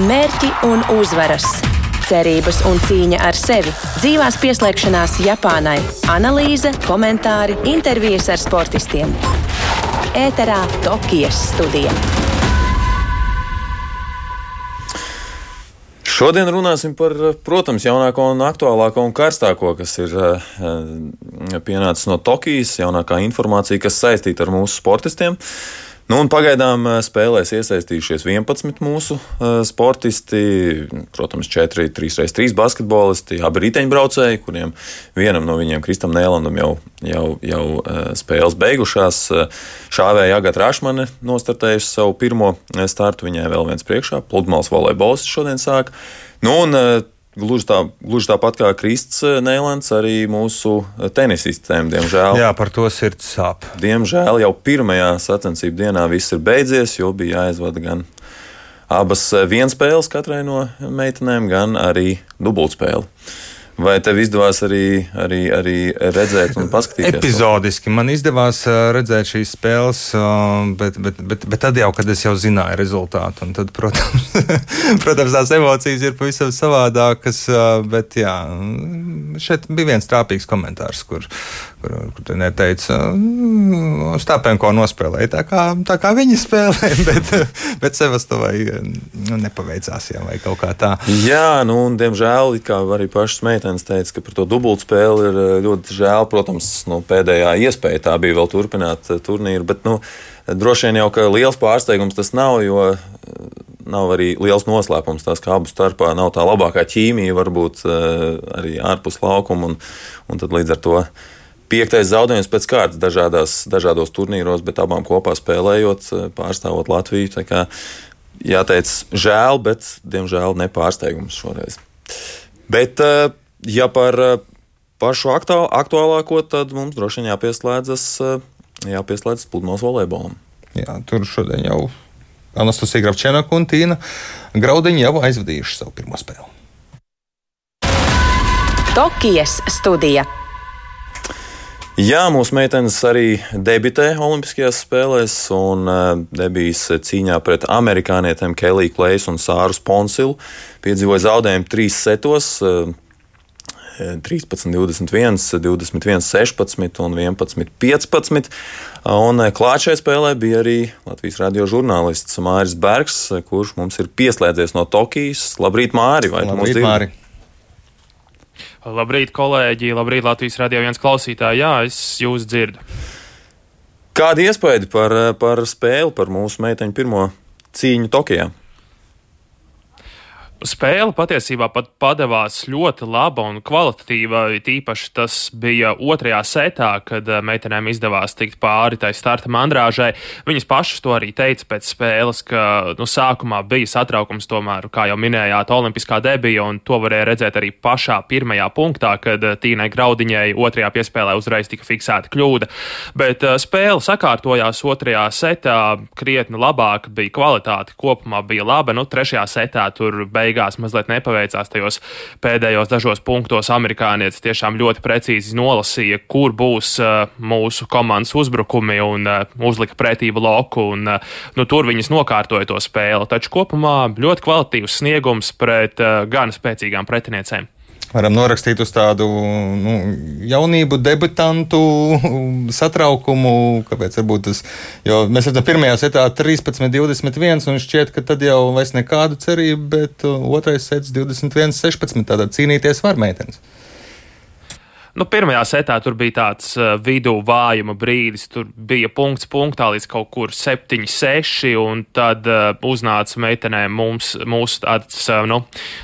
mērķi un uzvaras, cerības un cīņa ar sevi, dzīvās pieslēgšanās Japānai, analīze, komentāri, intervijas ar sportistiem. Ēterā Tokijas studija. Šodien runāsim par, protams, jaunāko un aktuālāko un karstāko, kas ir uh, pienācis no Tokijas, jaunākā informācija, kas saistīta ar mūsu sportistiem. Nu, pagaidām spēlēs iesaistījušies 11 mūsu uh, sportisti. Protams, 4, 3x3 basketbolisti, abi riteņbraucēji, kuriem vienam no viņiem, Kristam Nēlandam, jau, jau, jau uh, spēles beigušās. Šāvēja Agata Rašmane nostartējusi savu pirmo startu, viņai vēl viens priekšā. Pludmales volejbols šodien sāk. Nu, un, Gluži, tā, gluži tāpat kā Krists Nēlands, arī mūsu tenisistēm, diemžēl. Jā, par to sirds sāp. Diemžēl jau pirmajā sacensību dienā viss ir beidzies, jo bija jāizvada gan abas vienspēles katrai no meitenēm, gan arī dubultspēle. Vai tev izdevās arī, arī, arī redzēt un paskatīties? Epizodiski man izdevās redzēt šīs spēles, bet, bet, bet, bet tad jau, kad es jau zināju rezultātu, tad, protams, protams tās emocijas ir pavisam savādākas. Bet jā, šeit bija viens trāpīgs komentārs, kur, kur, kur te neteica, Stāpenko nospēlēja tā kā, tā kā viņi spēlē, bet, bet Sevastovai nu, nepaveicās, jā, vai kaut kā tā. Jā, nu, un diemžēl, kā arī pašas meitenes teica, ka par to dubultspēli ir eh, ļoti žēl. Protams, nu, pēdējā iespēja tā bija vēl turpināt eh, turnīru, bet nu, droši vien jau ka liels pārsteigums tas nav, jo eh, nav arī liels noslēpums. Tas, ka abu starpā nav tā labākā ķīmija, varbūt arī ārpus laukuma, un, un tad līdz ar to. Piektais zaudējums pēc kārtas dažādās, dažādos turnīros, bet abām kopā spēlējot, pārstāvot Latviju. Kā, jāteic, žēl, bet diemžēl nepārsteigums šoreiz. Bet ja par eh, pašu aktuālāko, tad mums droši vien jāpieslēdzas, eh, jāpieslēdzas pludmales volejbolam. Jā, tur šodien jau Anastasija Gravčēnaka un Tīna Graudiņa jau aizvadījuši savu pirmo spēli. Tokijas studija. Jā, mūsu meitenes arī debitē Olimpiskajās spēlēs un debijas cīņā pret amerikānietēm Keliju Klejs un Sāru Sponsilu. Piedzīvoja zaudējumu trīs setos. Uh, 13, 21, 21, 16 un 11, 15. Un klāt šai spēlē bija arī Latvijas radio žurnālists Māris Bergs, kurš mums ir pieslēdzies no Tokijas. Labrīt, Māri! Vai Labrīt, Māri! Labrīt, kolēģi! Labrīt, Latvijas radio viens klausītāji! Jā, es jūs dzirdu. Kāda iespēja par, par spēli, par mūsu meiteņu pirmo cīņu Tokijā? Spēle patiesībā pat padevās ļoti laba un kvalitatīva. Tīpaši tas bija otrajā setā, kad eh, meitenēm izdevās tikt pāri tai starta mandrāžai. Viņas pašas to arī teica pēc spēles, ka nu, sākumā bija satraukums, tomēr, kā jau minējāt, olimpiskā debija, un to varēja redzēt arī pašā pirmajā punktā, kad eh, Tīnai Graudiņai otrajā piespēlē uzreiz tika fiksēta kļūda. Bet uh, spēle sakārtojās otrajā setā krietni labāk, bija kvalitāte kopumā bija laba. Nu, trešajā setā tur beigās beigās mazliet nepaveicās tajos pēdējos dažos punktos. Amerikānietis tiešām ļoti precīzi nolasīja, kur būs uh, mūsu komandas uzbrukumi un uh, uzlika pretī bloku. Un, uh, nu, tur viņas nokārtoja to spēli. Taču kopumā ļoti kvalitīvs sniegums pret gan spēcīgām pretiniecēm varam norakstīt uz tādu nu, jaunību, debutantu satraukumu. Kāpēc? Tas, jo mēs redzam, pirmajā setā 13, 21, un šķiet, ka tad jau vairs nekādu cerību, bet otrais sets 21, 16. Tātad cīnīties var meitenes. Nu, pirmajā setā tur bija tāds uh, vidū vājuma brīdis. Tur bija punkts punktā līdz kaut kur 7, 6, un tad uh, uznāca meitenēm mums, mūsu tāds, uh, nu,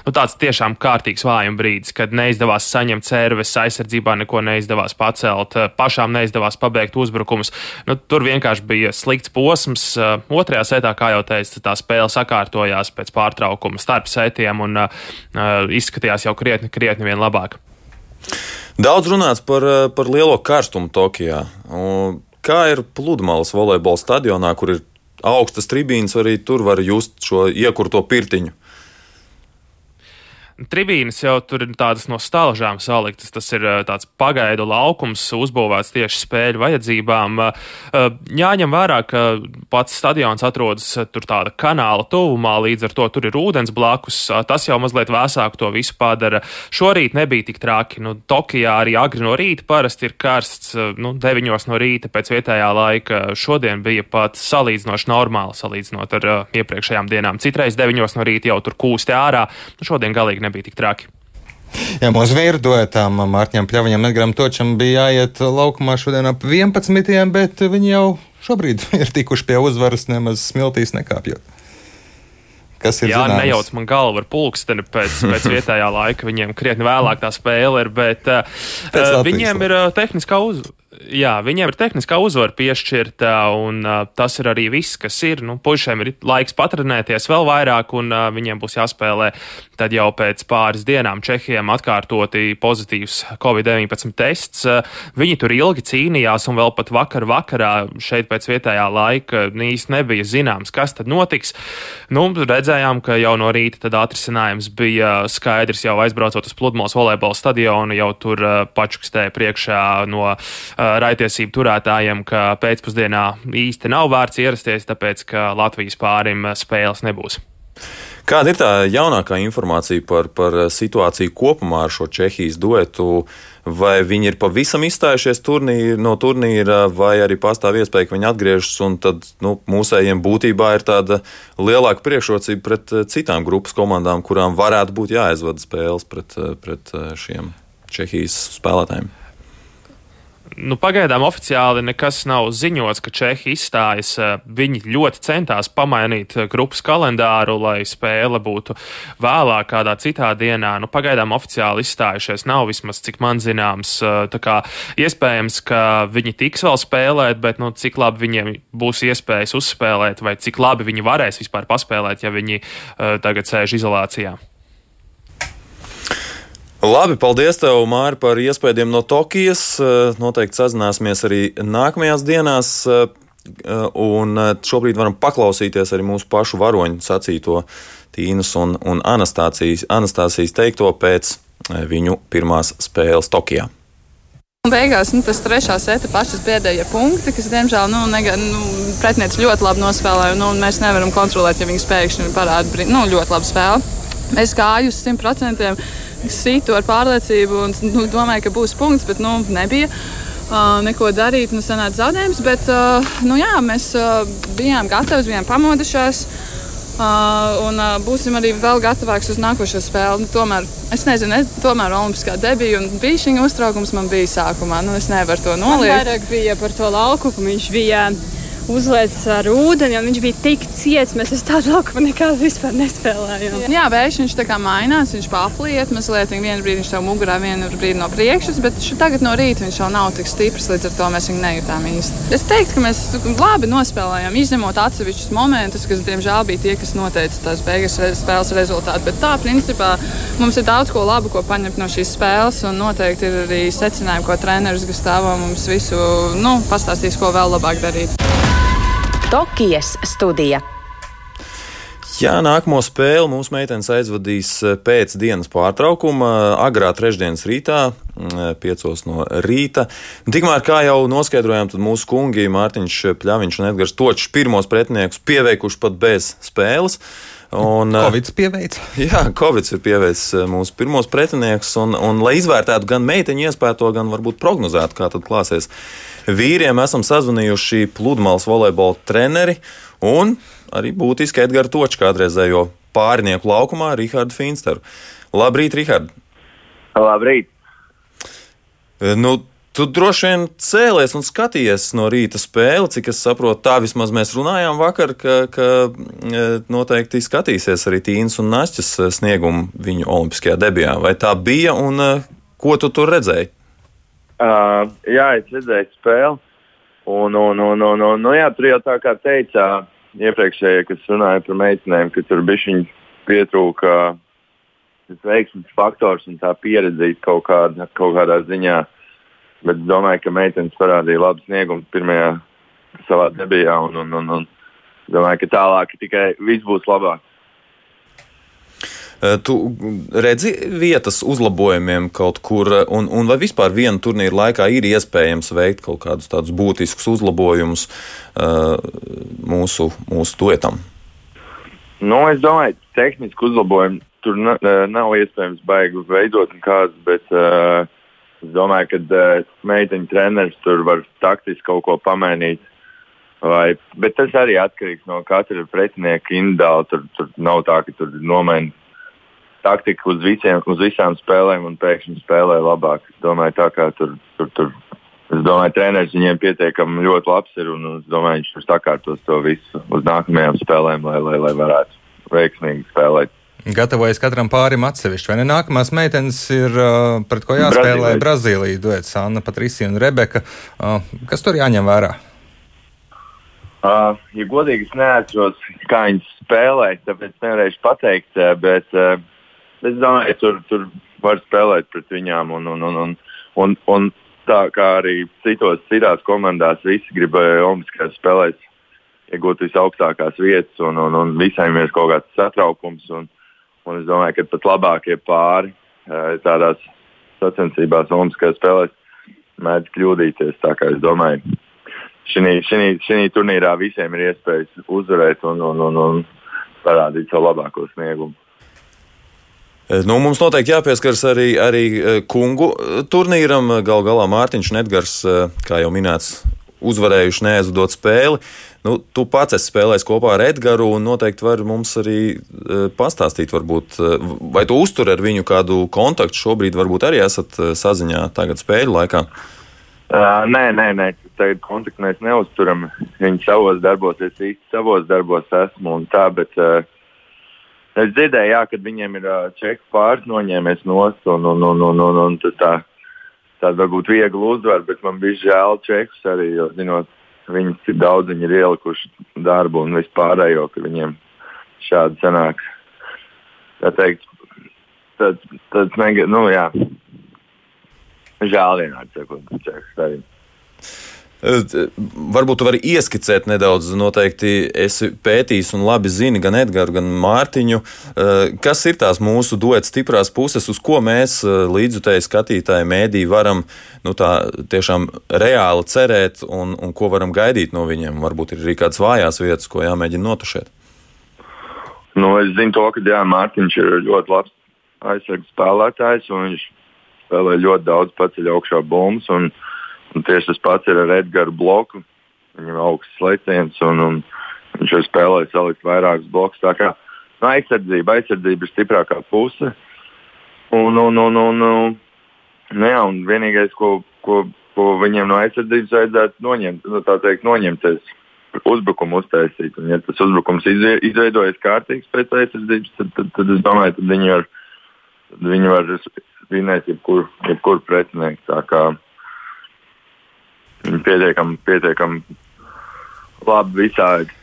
nu, tāds tiešām kārtīgs vājuma brīdis, kad neizdevās saņemt servis, aizsardzībā neko neizdevās pacelt, uh, pašām neizdevās pabeigt uzbrukumus. Nu, tur vienkārši bija slikts posms. Uh, otrajā setā, kā jau teicu, tā spēle sakārtojās pēc pārtraukuma starp setiem un uh, uh, izskatījās jau krietni, krietni vien labāk. Daudz runāts par, eh, par lielo karstumu Tokijā. Kā ir pludmales volejbola stadionā, kur ir augstas tribīnes, arī tur var just šo iekurto pirtiņu? Tribīnes jau tur ir tādas no stāžām saliktas. Tas ir tāds pagaidu laukums, uzbūvēts tieši spēļu vajadzībām. Jāņem vērā, ka pats stadions atrodas tur tāda kanāla tuvumā, līdz ar to tur ir ūdens blakus. Tas jau mazliet vēsāk to visu padara. Šorīt nebija tik traki. Nu, Tokijā arī agri no rīta parasti ir karsts, nu, 9 no rīta pēc vietējā laika. Šodien bija pat salīdzinoši normāli salīdzinot ar iepriekšējām dienām. Citreiz 9 no rīta jau tur kūsti ārā. Nu, šodien galīgi nebija tik traki. Jā, mūsu vīru duetām Mārķiem Pļaviņam, Edgaram Točam bija jāiet laukumā šodien ap 11, bet viņi jau šobrīd ir tikuši pie uzvaras nemaz smiltīs nekāpjot. Kas ir Jā, zināms? nejauc man galvu ar pulksteni pēc, pēc vietējā laika. Viņiem krietni vēlāk tā spēle ir, bet uh, viņiem ir uh, tehniskā uzvara jā, viņiem ir tehniskā uzvara piešķirta, un uh, tas ir arī viss, kas ir. Nu, puišiem ir laiks patrenēties vēl vairāk, un uh, viņiem būs jāspēlē tad jau pēc pāris dienām Čehijam atkārtoti pozitīvs Covid-19 tests. Uh, viņi tur ilgi cīnījās, un vēl pat vakar vakarā šeit pēc vietējā laika īsti nebija zināms, kas tad notiks. Nu, redzējām, ka jau no rīta tad atrisinājums bija skaidrs, jau aizbraucot uz pludmales volejbola stadionu, jau tur uh, pačukstēja priekšā no uh, raitiesību turētājiem, ka pēcpusdienā īsti nav vērts ierasties, tāpēc ka Latvijas pārim spēles nebūs. Kāda ir tā jaunākā informācija par, par situāciju kopumā ar šo Čehijas duetu? Vai viņi ir pavisam izstājušies turnīri, no turnīra, vai arī pastāv iespēja, ka viņi atgriežas, un tad nu, mūsējiem būtībā ir tāda lielāka priekšrocība pret citām grupas komandām, kurām varētu būt jāaizvada spēles pret, pret šiem Čehijas spēlētājiem? Nu, pagaidām oficiāli nekas nav ziņots, ka Čehi izstājas. Eh, viņi ļoti centās pamainīt eh, grupas kalendāru, lai spēle būtu vēlāk, kādā citā dienā. Nu, pagaidām oficiāli izstājušies nav vismaz, cik man zināms. Eh, kā iespējams, ka viņi tiks vēl spēlēt, bet nu, cik labi viņiem būs iespējas uzspēlēt, vai cik labi viņi varēs vispār paspēlēt, ja viņi uh, tagad sēž izolācijā. Labi, paldies tev, Māri, par iespējām no Tokijas. Eh, noteikti sazināsimies arī nākamajās dienās. Eh, un eh, šobrīd varam paklausīties arī mūsu pašu varoņu sacīto Tīnas un, un Anastācijas, Anastācijas teikto pēc viņu pirmās spēles Tokijā. Beigās nu, tas trešā seta pašas pēdējie punkti, kas, diemžēl, nu, nega, nu, pretinieks ļoti labi nospēlēja. Nu, mēs nevaram kontrolēt, ja viņi pēkšņi parāda nu, ļoti labu spēli. Es gāju uz 100% situ ar pārliecību un nu, domāju, ka būs punkts, bet nu, nebija. Uh, neko darīt, nu, sanāca zaudējums. Bet uh, nu, jā, mēs uh, bijām gatavi, bijām pamodušies. Uh, un uh, būsim arī vēl gatavāki uz nākošo spēli. Nu, tomēr, es nezinu, ne, tomēr Olimpiskā debija un bija šī uztraukums man bija sākumā. Nu, es nevaru to noliegt. Man vairāk bija par to lauku, ka viņš bija uzliekas ar ūdeni, un viņš bija tik ciets. Mēs uz tādu laukumu nekad vispār nespēlējām. Jā, vējš viņš tā kā mainās, viņš papliet mazliet. Vienu brīdi viņš tev mugurā, vienu brīdi no priekšas, bet tagad no rīta viņš jau nav tik stiprs, līdz ar to mēs viņu nejūtām īsti. Es teiktu, ka mēs labi nospēlējām, izņemot atsevišķus momentus, kas, diemžēl, bija tie, kas noteica tās beigas spēles rezultātu. Bet tā, principā, mums ir daudz ko labu, ko paņemt no šīs spēles, un noteikti ir arī secinājumi, ko treneris Gustavo mums visu nu, pastāstīs, ko vēl labāk darīt. Tokijas studija. Jā, nākamo spēli mūsu meitenes aizvadīs eh, pēc dienas pārtraukuma, agrā trešdienas rītā, 5 mm, no rīta. Tikmēr, kā jau noskaidrojām, tad mūsu kungi Mārtiņš Pļaviņš un Edgars Točs pirmos pretiniekus pieveikuši pat bez spēles. Un, eh, Covid pieveicis. Jā, Covid ir pieveicis eh, mūsu pirmos pretiniekus, un, un lai izvērtētu gan meiteņu iespēju, gan varbūt prognozētu, kā tad klāsies vīriem esam sazvanījuši pludmales volejbola treneri un arī būtiski Edgars Točs, kādreizējo pārnieku laukumā, Rihardu Finsteru. Labrīt, Rihard! Labrīt! E, nu, Tu droši vien cēlies un skatījies no rīta spēli, cik es saprotu, tā vismaz mēs runājām vakar, ka, ka e, noteikti skatīsies arī Tīnas un Nāsķas sniegumu viņu olimpiskajā debijā. Vai tā bija un e, ko tu tur redzēji? Uh, jā, es redzēju spēli. Un, un, un, un, un, nu, jā, tur jau tā kā teica iepriekšējie, kas runāja par meitenēm, ka tur bija pietrūka tas veiksmes faktors un tā pieredzīta kaut, kāda, kaut kādā ziņā. Bet es domāju, ka meitenes parādīja labu sniegumu pirmajā savā debijā. Un, un, un, un domāju, ka tālāk tikai viss būs labāk. Tu redzi vietas uzlabojumiem kaut kur, un, un vai vispār viena turnīra laikā ir iespējams veikt kaut kādus tādus būtiskus uzlabojumus uh, mūsu, mūsu duetam? Nu, es domāju, tehniski uzlabojumi tur nav iespējams baigi veidot nekādus, bet uh, es domāju, ka uh, meiteņu treneris tur var taktiski kaut ko pamainīt. Vai, bet tas arī atkarīgs no katra pretinieka individuāli. Tur, tur nav tā, ka tur nomaina taktika uz, visiem, uz visām spēlēm un pēkšņi spēlē labāk. Es domāju, tā kā tur, tur, tur es domāju, treneris viņiem pietiekami ļoti labs ir un es domāju, viņš tur sakārtos to visu uz nākamajām spēlēm, lai, lai, lai varētu veiksmīgi spēlēt. Gatavojas katram pārim atsevišķi, vai ne? Nākamās meitenes ir uh, pret ko jāspēlē Brazīlija duets Anna Patricija un Rebeka. Uh, kas tur jāņem vērā? Uh, ja godīgi, es neatceros, kā viņas spēlēja, tāpēc nevarēšu pateikt. Bet uh, es domāju, tur, tur var spēlēt pret viņām. Un, un, un, un, un, un tā kā arī citos, citās komandās, visi gribēja Olimpiskajās spēlēs iegūt visaugstākās vietas, un, un, un visiem ir kaut kāds satraukums. Un, un es domāju, ka pat labākie pāri tādās sacensībās Olimpiskajās spēlēs mēdz kļūdīties. Tā kā es domāju, šī turnīrā visiem ir iespējas uzvarēt un, un, un, un parādīt savu labāko sniegumu. Eh, nu, mums noteikti jāpieskaras arī, arī eh, kungu eh, turnīram. Galu galā Mārtiņš Nedgars, kā jau minēts, uzvarējuši neaizvadot spēli. Nu, tu pats esi spēlējis kopā ar Edgars, un noteikti vari mums arī pastāstīt, varbūt, vai tu uztur ar viņu kādu kontaktu šobrīd, varbūt arī esat saziņā tagad spēļu laikā. Uh, nē, nē, nē, tagad kontaktu mēs neuzturam. Viņi savos darbos, es īsti savos darbos esmu un tā, bet uh, es dzirdēju, jā, ka viņiem ir uh, čeku pāris noņēmies nost un, un, un, un, un, un tā, tāda varbūt viegla uzvara, bet man bija žēl čekus arī, jo zinot, viņi cik daudz viņi ir ielikuši darbu un vispārējo, ka viņiem šādi sanāks. Tā teikt, tāds, tāds nega, nu jā Žēl vienādi sakot, čekas arī. Varbūt tu vari ieskicēt nedaudz, noteikti esi pētījis un labi zini gan Edgars, gan Mārtiņu. Kas ir tās mūsu duetas stiprās puses, uz ko mēs līdzutēji skatītāji mēdī varam nu, tā, tiešām reāli cerēt un, un ko varam gaidīt no viņiem? Varbūt ir arī kādas vājās vietas, ko jāmēģina notušēt. Nu, es zinu to, ka jā, Mārtiņš ir ļoti labs aizsardzības spēlētājs un viņš spēlē ļoti daudz paceļ augšā bumbas. Un, un tieši tas pats ir ar Edgars bloku. Viņam ir augsts leciens un, un viņš jau spēlē salikt vairākus blokus. Tā kā nu, aizsardzība, aizsardzība ir stiprākā puse. Un, un, un, un, un, nu, jā, un vienīgais, ko, ko, ko viņiem no aizsardzības vajadzētu noņemt, nu, teikt, noņemties uzbrukumu uztaisīt. Un, ja tas uzbrukums izveidojas kārtīgs pēc aizsardzības, tad, tad, tad es domāju, ka viņi var, viņi var vinēt jebkuru jebkur pretinieku. Viņi pietiekami, pietiekami labi visādi.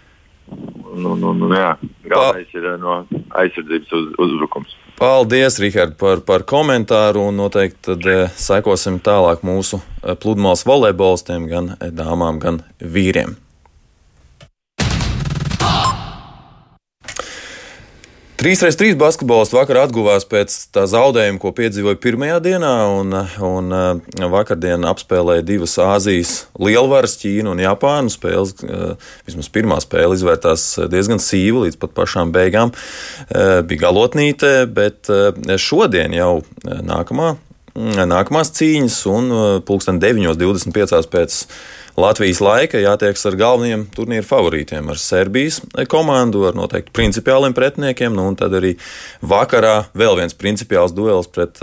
Nu, nu, nu, jā, galvenais ir eh, no aizsardzības uz, uzbrukums. Paldies, Rihard, par, par komentāru. Noteikti tad, e, sekosim tālāk mūsu eh, pludmales volejbolistiem, gan dāmām, gan vīriem. 3x3 basketbols vakar atguvās pēc tā zaudējuma, ko piedzīvoja pirmajā dienā, un, un uh, vakardien apspēlēja divas Āzijas lielvaras, Ķīnu un Japānu. Spēles, uh, vismaz pirmā spēle izvērtās diezgan sīva līdz pat pašām beigām. Bija galotnīte, bet šodien jau nākamā, nākamās cīņas un pulksten 9.25 pēc Latvijas laika jātieks ar galvenajiem turnīra favorītiem, ar Serbijas komandu, ar noteikti principiāliem pretiniekiem. Nu, un tad arī vakarā vēl viens principiāls duels pret,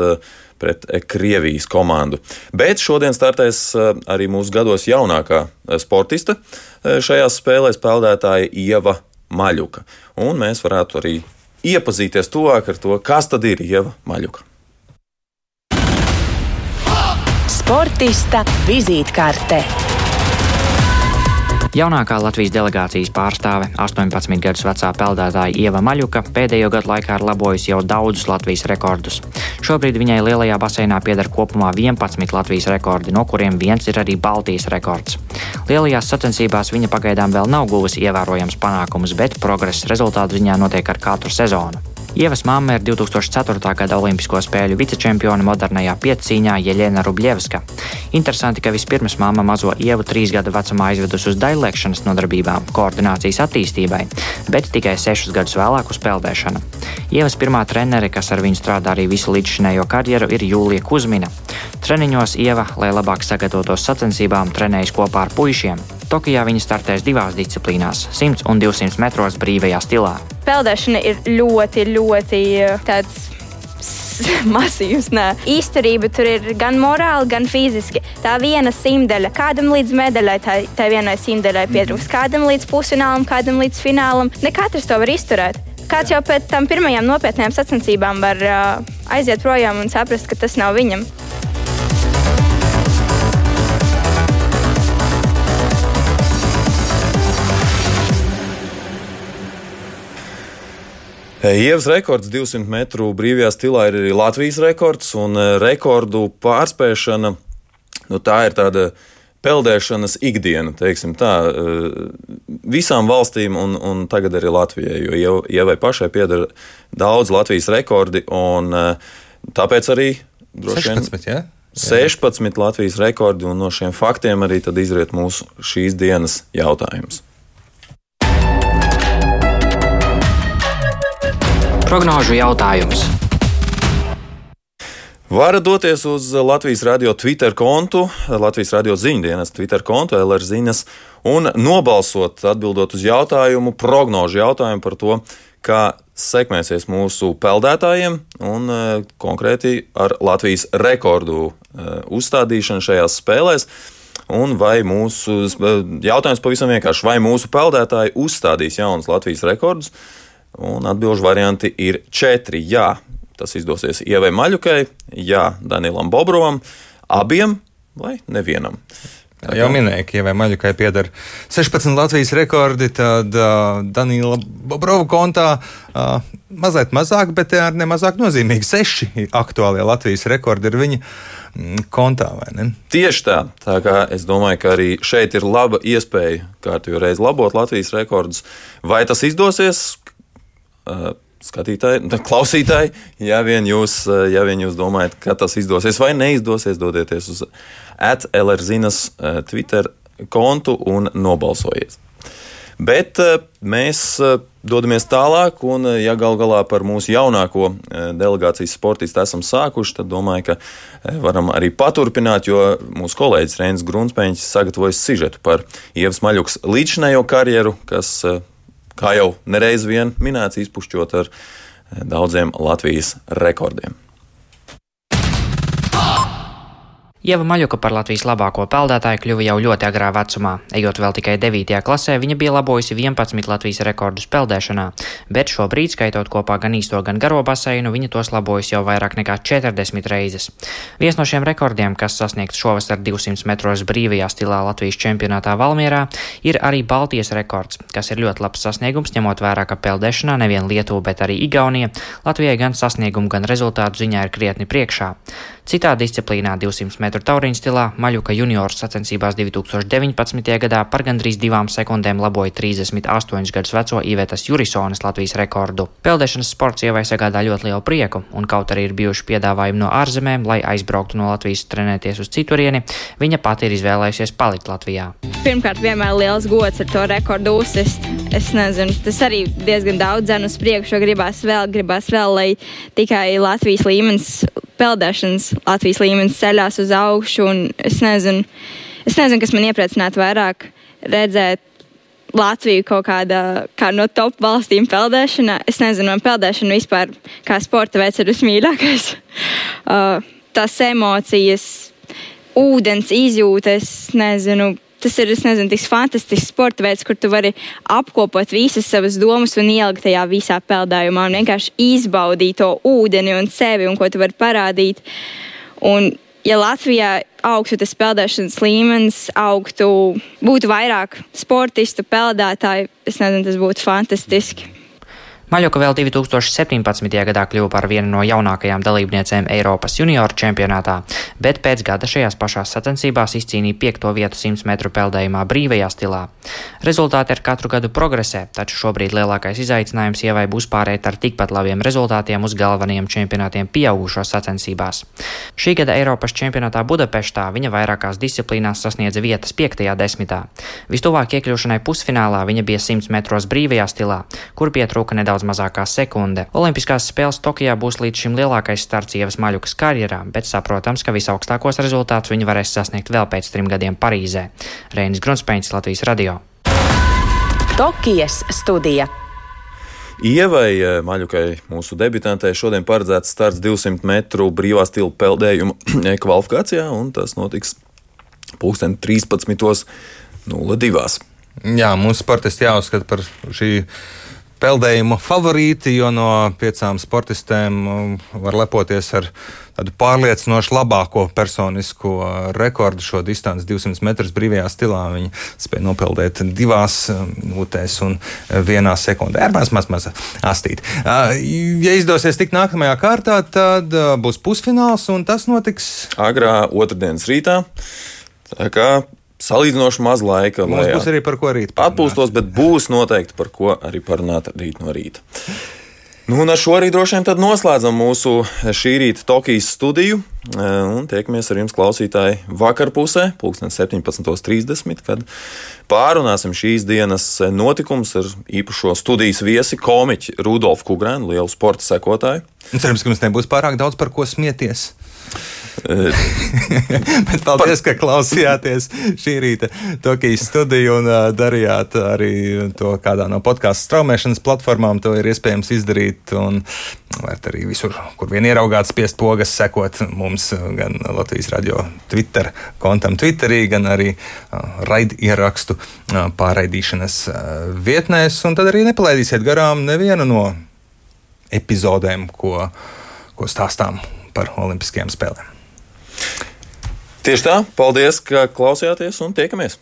pret Krievijas komandu. Bet šodien startēs arī mūsu gados jaunākā sportiste šajās spēlēs, peldētāja Ieva Maļuka. Un mēs varētu arī iepazīties tuvāk ar to, kas tad ir Ieva Maļuka. Sportista vizītkārte. Jaunākā Latvijas delegācijas pārstāve, 18 gadus vecā peldētāja Ieva Maļuka, pēdējo gadu laikā ir labojusi jau daudzus Latvijas rekordus. Šobrīd viņai lielajā baseinā pieder kopumā 11 Latvijas rekordi, no kuriem viens ir arī Baltijas rekords. Lielajās sacensībās viņa pagaidām vēl nav guvusi ievērojams panākumus, bet progress rezultātu ziņā notiek ar katru sezonu. Ievas mamma ir 2004. gada Olimpisko spēļu vicečempione modernajā piecīņā Jeļena Rubļevska. Interesanti, ka vispirms mamma mazo Ievu trīs gadu vecumā aizvedusi uz daļlēkšanas nodarbībām, koordinācijas attīstībai, bet tikai sešus gadus vēlāk uz peldēšanu. Ievas pirmā trenere, kas ar viņu strādā arī visu līdzšinējo karjeru, ir Jūlija Kuzmina. Treniņos Ieva, lai labāk sagatavotos sacensībām, trenējas kopā ar puišiem. Tokijā viņa startēs divās disciplīnās - 100 un 200 metros brīvajā stilā. Peldēšana ir ļoti, ļoti eh, tāds masīvs. Nē. Īsterība tur ir gan morāli, gan fiziski. Tā viena simtaļa, kādam līdz medaļai, tā, tā vienai simtaļai pietrūks, kādam līdz pusfinālam, kādam līdz finālam. Ne katrs to var izturēt. Kāds jau pēc tam pirmajām nopietnām sacensībām var uh, aiziet projām un saprast, ka tas nav viņam. Ievas rekords 200 metru brīvajā stilā ir arī Latvijas rekords, un rekordu pārspēšana nu, tā ir tāda peldēšanas ikdiena, teiksim tā, visām valstīm, un, un tagad arī Latvijai, jo Ievai pašai pieder daudz Latvijas rekordi, un tāpēc arī droši vien. 16, ja? 16 Latvijas rekordi, un no šiem faktiem arī izriet mūsu šīs dienas jautājums. Prognožu jautājums. Varat doties uz Latvijas radio Twitter kontu, Latvijas radio ziņdienas Twitter kontu, LR ziņas, un nobalsot, atbildot uz jautājumu, prognožu jautājumu par to, kā sekmēsies mūsu peldētājiem un e, konkrēti ar Latvijas rekordu e, uzstādīšanu šajās spēlēs. Un vai mūsu e, jautājums pavisam vienkārši, vai mūsu peldētāji uzstādīs jaunus Latvijas rekordus? Un atbildžu varianti ir četri. Jā, tas izdosies Ievai Maļukai, jā, Danilam Bobrovam, abiem vai nevienam. Tā jau minēja, ka Ievai Maļukai pieder 16 Latvijas rekordi, tad uh, Danila Bobrova kontā uh, mazliet mazāk, bet ar nemazāk nozīmīgi seši aktuālie Latvijas rekordi ir viņa mm, kontā. Tieši tā. Tā kā es domāju, ka arī šeit ir laba iespēja kārtīgi reiz labot Latvijas rekordus. Vai tas izdosies? Uh, skatītāji, klausītāji, ja vien, jūs, uh, ja vien jūs domājat, ka tas izdosies vai neizdosies, dodieties uz atlrzinas uh, Twitter kontu un nobalsojiet. Bet mēs dodamies tālāk, un, ja gal galā par mūsu jaunāko delegācijas sportistu esam sākuši, tad domāju, ka varam arī paturpināt, jo mūsu kolēģis Reinis Grunsteins sagatavojas sižetu par Ievas Maļukas līdzinējo karjeru, kas kā jau nereiz vien minēts, izpušķot ar eh, daudziem Latvijas rekordiem. Ieva Maļuka par Latvijas labāko peldētāju kļuva jau ļoti agrā vecumā. Ejot vēl tikai 9. klasē, viņa bija labojusi 11 Latvijas rekordus peldēšanā, bet šobrīd, skaitot kopā gan īsto, gan garo baseinu, viņa tos labojusi jau vairāk nekā 40 reizes. Viens no šiem rekordiem, kas sasniegts šovasar 200 metros brīvajā stilā Latvijas čempionātā Valmierā, ir arī Baltijas rekords, kas ir ļoti labs sasniegums, ņemot vērā, ka peldēšanā nevien Lietuva, bet arī Igaunija Latvijai gan sasniegumu, gan rezultātu ziņā ir krietni priekšā. Citā disciplīnā 200 metru tauriņu stilā Maļuka juniors sacensībās 2019. gadā par gandrīz divām sekundēm laboja 38 gadus veco Ivetas Jurisonas Latvijas rekordu. Peldēšanas sports ievai sagādā ļoti lielu prieku, un kaut arī ir bijuši piedāvājumi no ārzemēm, lai aizbrauktu no Latvijas trenēties uz citurieni, viņa pati ir izvēlējusies palikt Latvijā. Pirmkārt, vienmēr liels gods ar to rekordu uzsist. Es nezinu, tas arī diezgan daudz dzēnu uz priekšu, gribās vēl, gribās vēl, lai tikai Latvijas līmenis peldēšanas Latvijas līmenis ceļās uz augšu. Es nezinu, es nezinu, kas man iepriecinātu vairāk redzēt Latviju kaut kādā kā no top valstīm peldēšanā. Es nezinu, man peldēšana vispār kā sporta veids ir vismīļākais. Uh, tās emocijas, ūdens izjūtas, nezinu tas ir nezinu, fantastisks sporta veids, kur tu vari apkopot visas savas domas un ielikt tajā visā peldējumā un vienkārši izbaudīt to ūdeni un sevi un ko tu vari parādīt. Un, ja Latvijā augstu tas peldēšanas līmenis, augtu, būtu vairāk sportistu, peldētāju, es nezinu, tas būtu fantastiski. Maļoka vēl 2017. gadā kļuva par vienu no jaunākajām dalībniecēm Eiropas junioru čempionātā, bet pēc gada šajās pašās sacensībās izcīnīja piekto vietu 100 metru peldējumā brīvajā stilā. Rezultāti ar katru gadu progresē, taču šobrīd lielākais izaicinājums ievai būs pārēt ar tikpat labiem rezultātiem uz galvenajiem čempionātiem pieaugušos sacensībās. Šī gada Eiropas čempionātā Budapeštā viņa vairākās disciplīnās sasniedza vietas 5. desmitā. Vistuvāk iekļūšanai pusfinālā viņa bija 100 metros brīvajā stilā, kur pietrūka nedaudz nedaudz mazākā sekunde. Olimpiskās spēles Tokijā būs līdz šim lielākais starts Ievas Maļukas karjerā, bet saprotams, ka visaugstākos rezultātus viņa varēs sasniegt vēl pēc trim gadiem Parīzē. Reinis Grunspēņš, Latvijas radio. Tokijas studija. Ievai eh, Maļukai, mūsu debitantei, šodien paredzēts starts 200 metru brīvā stila peldējuma kvalifikācijā, un tas notiks pulksten 13.02. Jā, mūsu sportisti jāuzskata par šī peldējuma favorīti, jo no piecām sportistēm um, var lepoties ar tādu pārliecinoši labāko personisko rekordu šo distanci 200 metrus brīvajā stilā. Viņa spēja nopeldēt divās um, minūtēs un vienā sekundē. Ar maz, maz, maz astīt. Uh, ja izdosies tikt nākamajā kārtā, tad uh, būs pusfināls un tas notiks agrā otrdienas rītā. Tā kā salīdzinoši maz laika. Mums lai, būs arī par ko rīt. Atpūstos, bet būs noteikti par ko arī parunāt rīt no rīta. Nu, un ar šo arī droši vien noslēdzam mūsu šī rīta Tokijas studiju. E, un tiekamies ar jums, klausītāji, vakarpusē, 17.30, kad pārunāsim šīs dienas notikumus ar īpašo studijas viesi, komiķi Rudolfu Kungrēnu, lielu sporta sekotāju. Cerams, ka mums nebūs pārāk daudz par ko smieties. Bet paldies, ka klausījāties šī rīta Tokijas studiju un darījāt arī to kādā no podkāstu straumēšanas platformām. To ir iespējams izdarīt. Un varat arī visur, kur vien ieraugāt, spiest pogas, sekot mums gan Latvijas radio Twitter kontam Twitterī, gan arī raidierakstu uh, pārraidīšanas vietnēs. Un tad arī nepalaidīsiet garām nevienu no epizodēm, ko, ko stāstām par Olimpiskajām spēlēm. Tieši tā, paldies, ka klausījāties un tiekamies!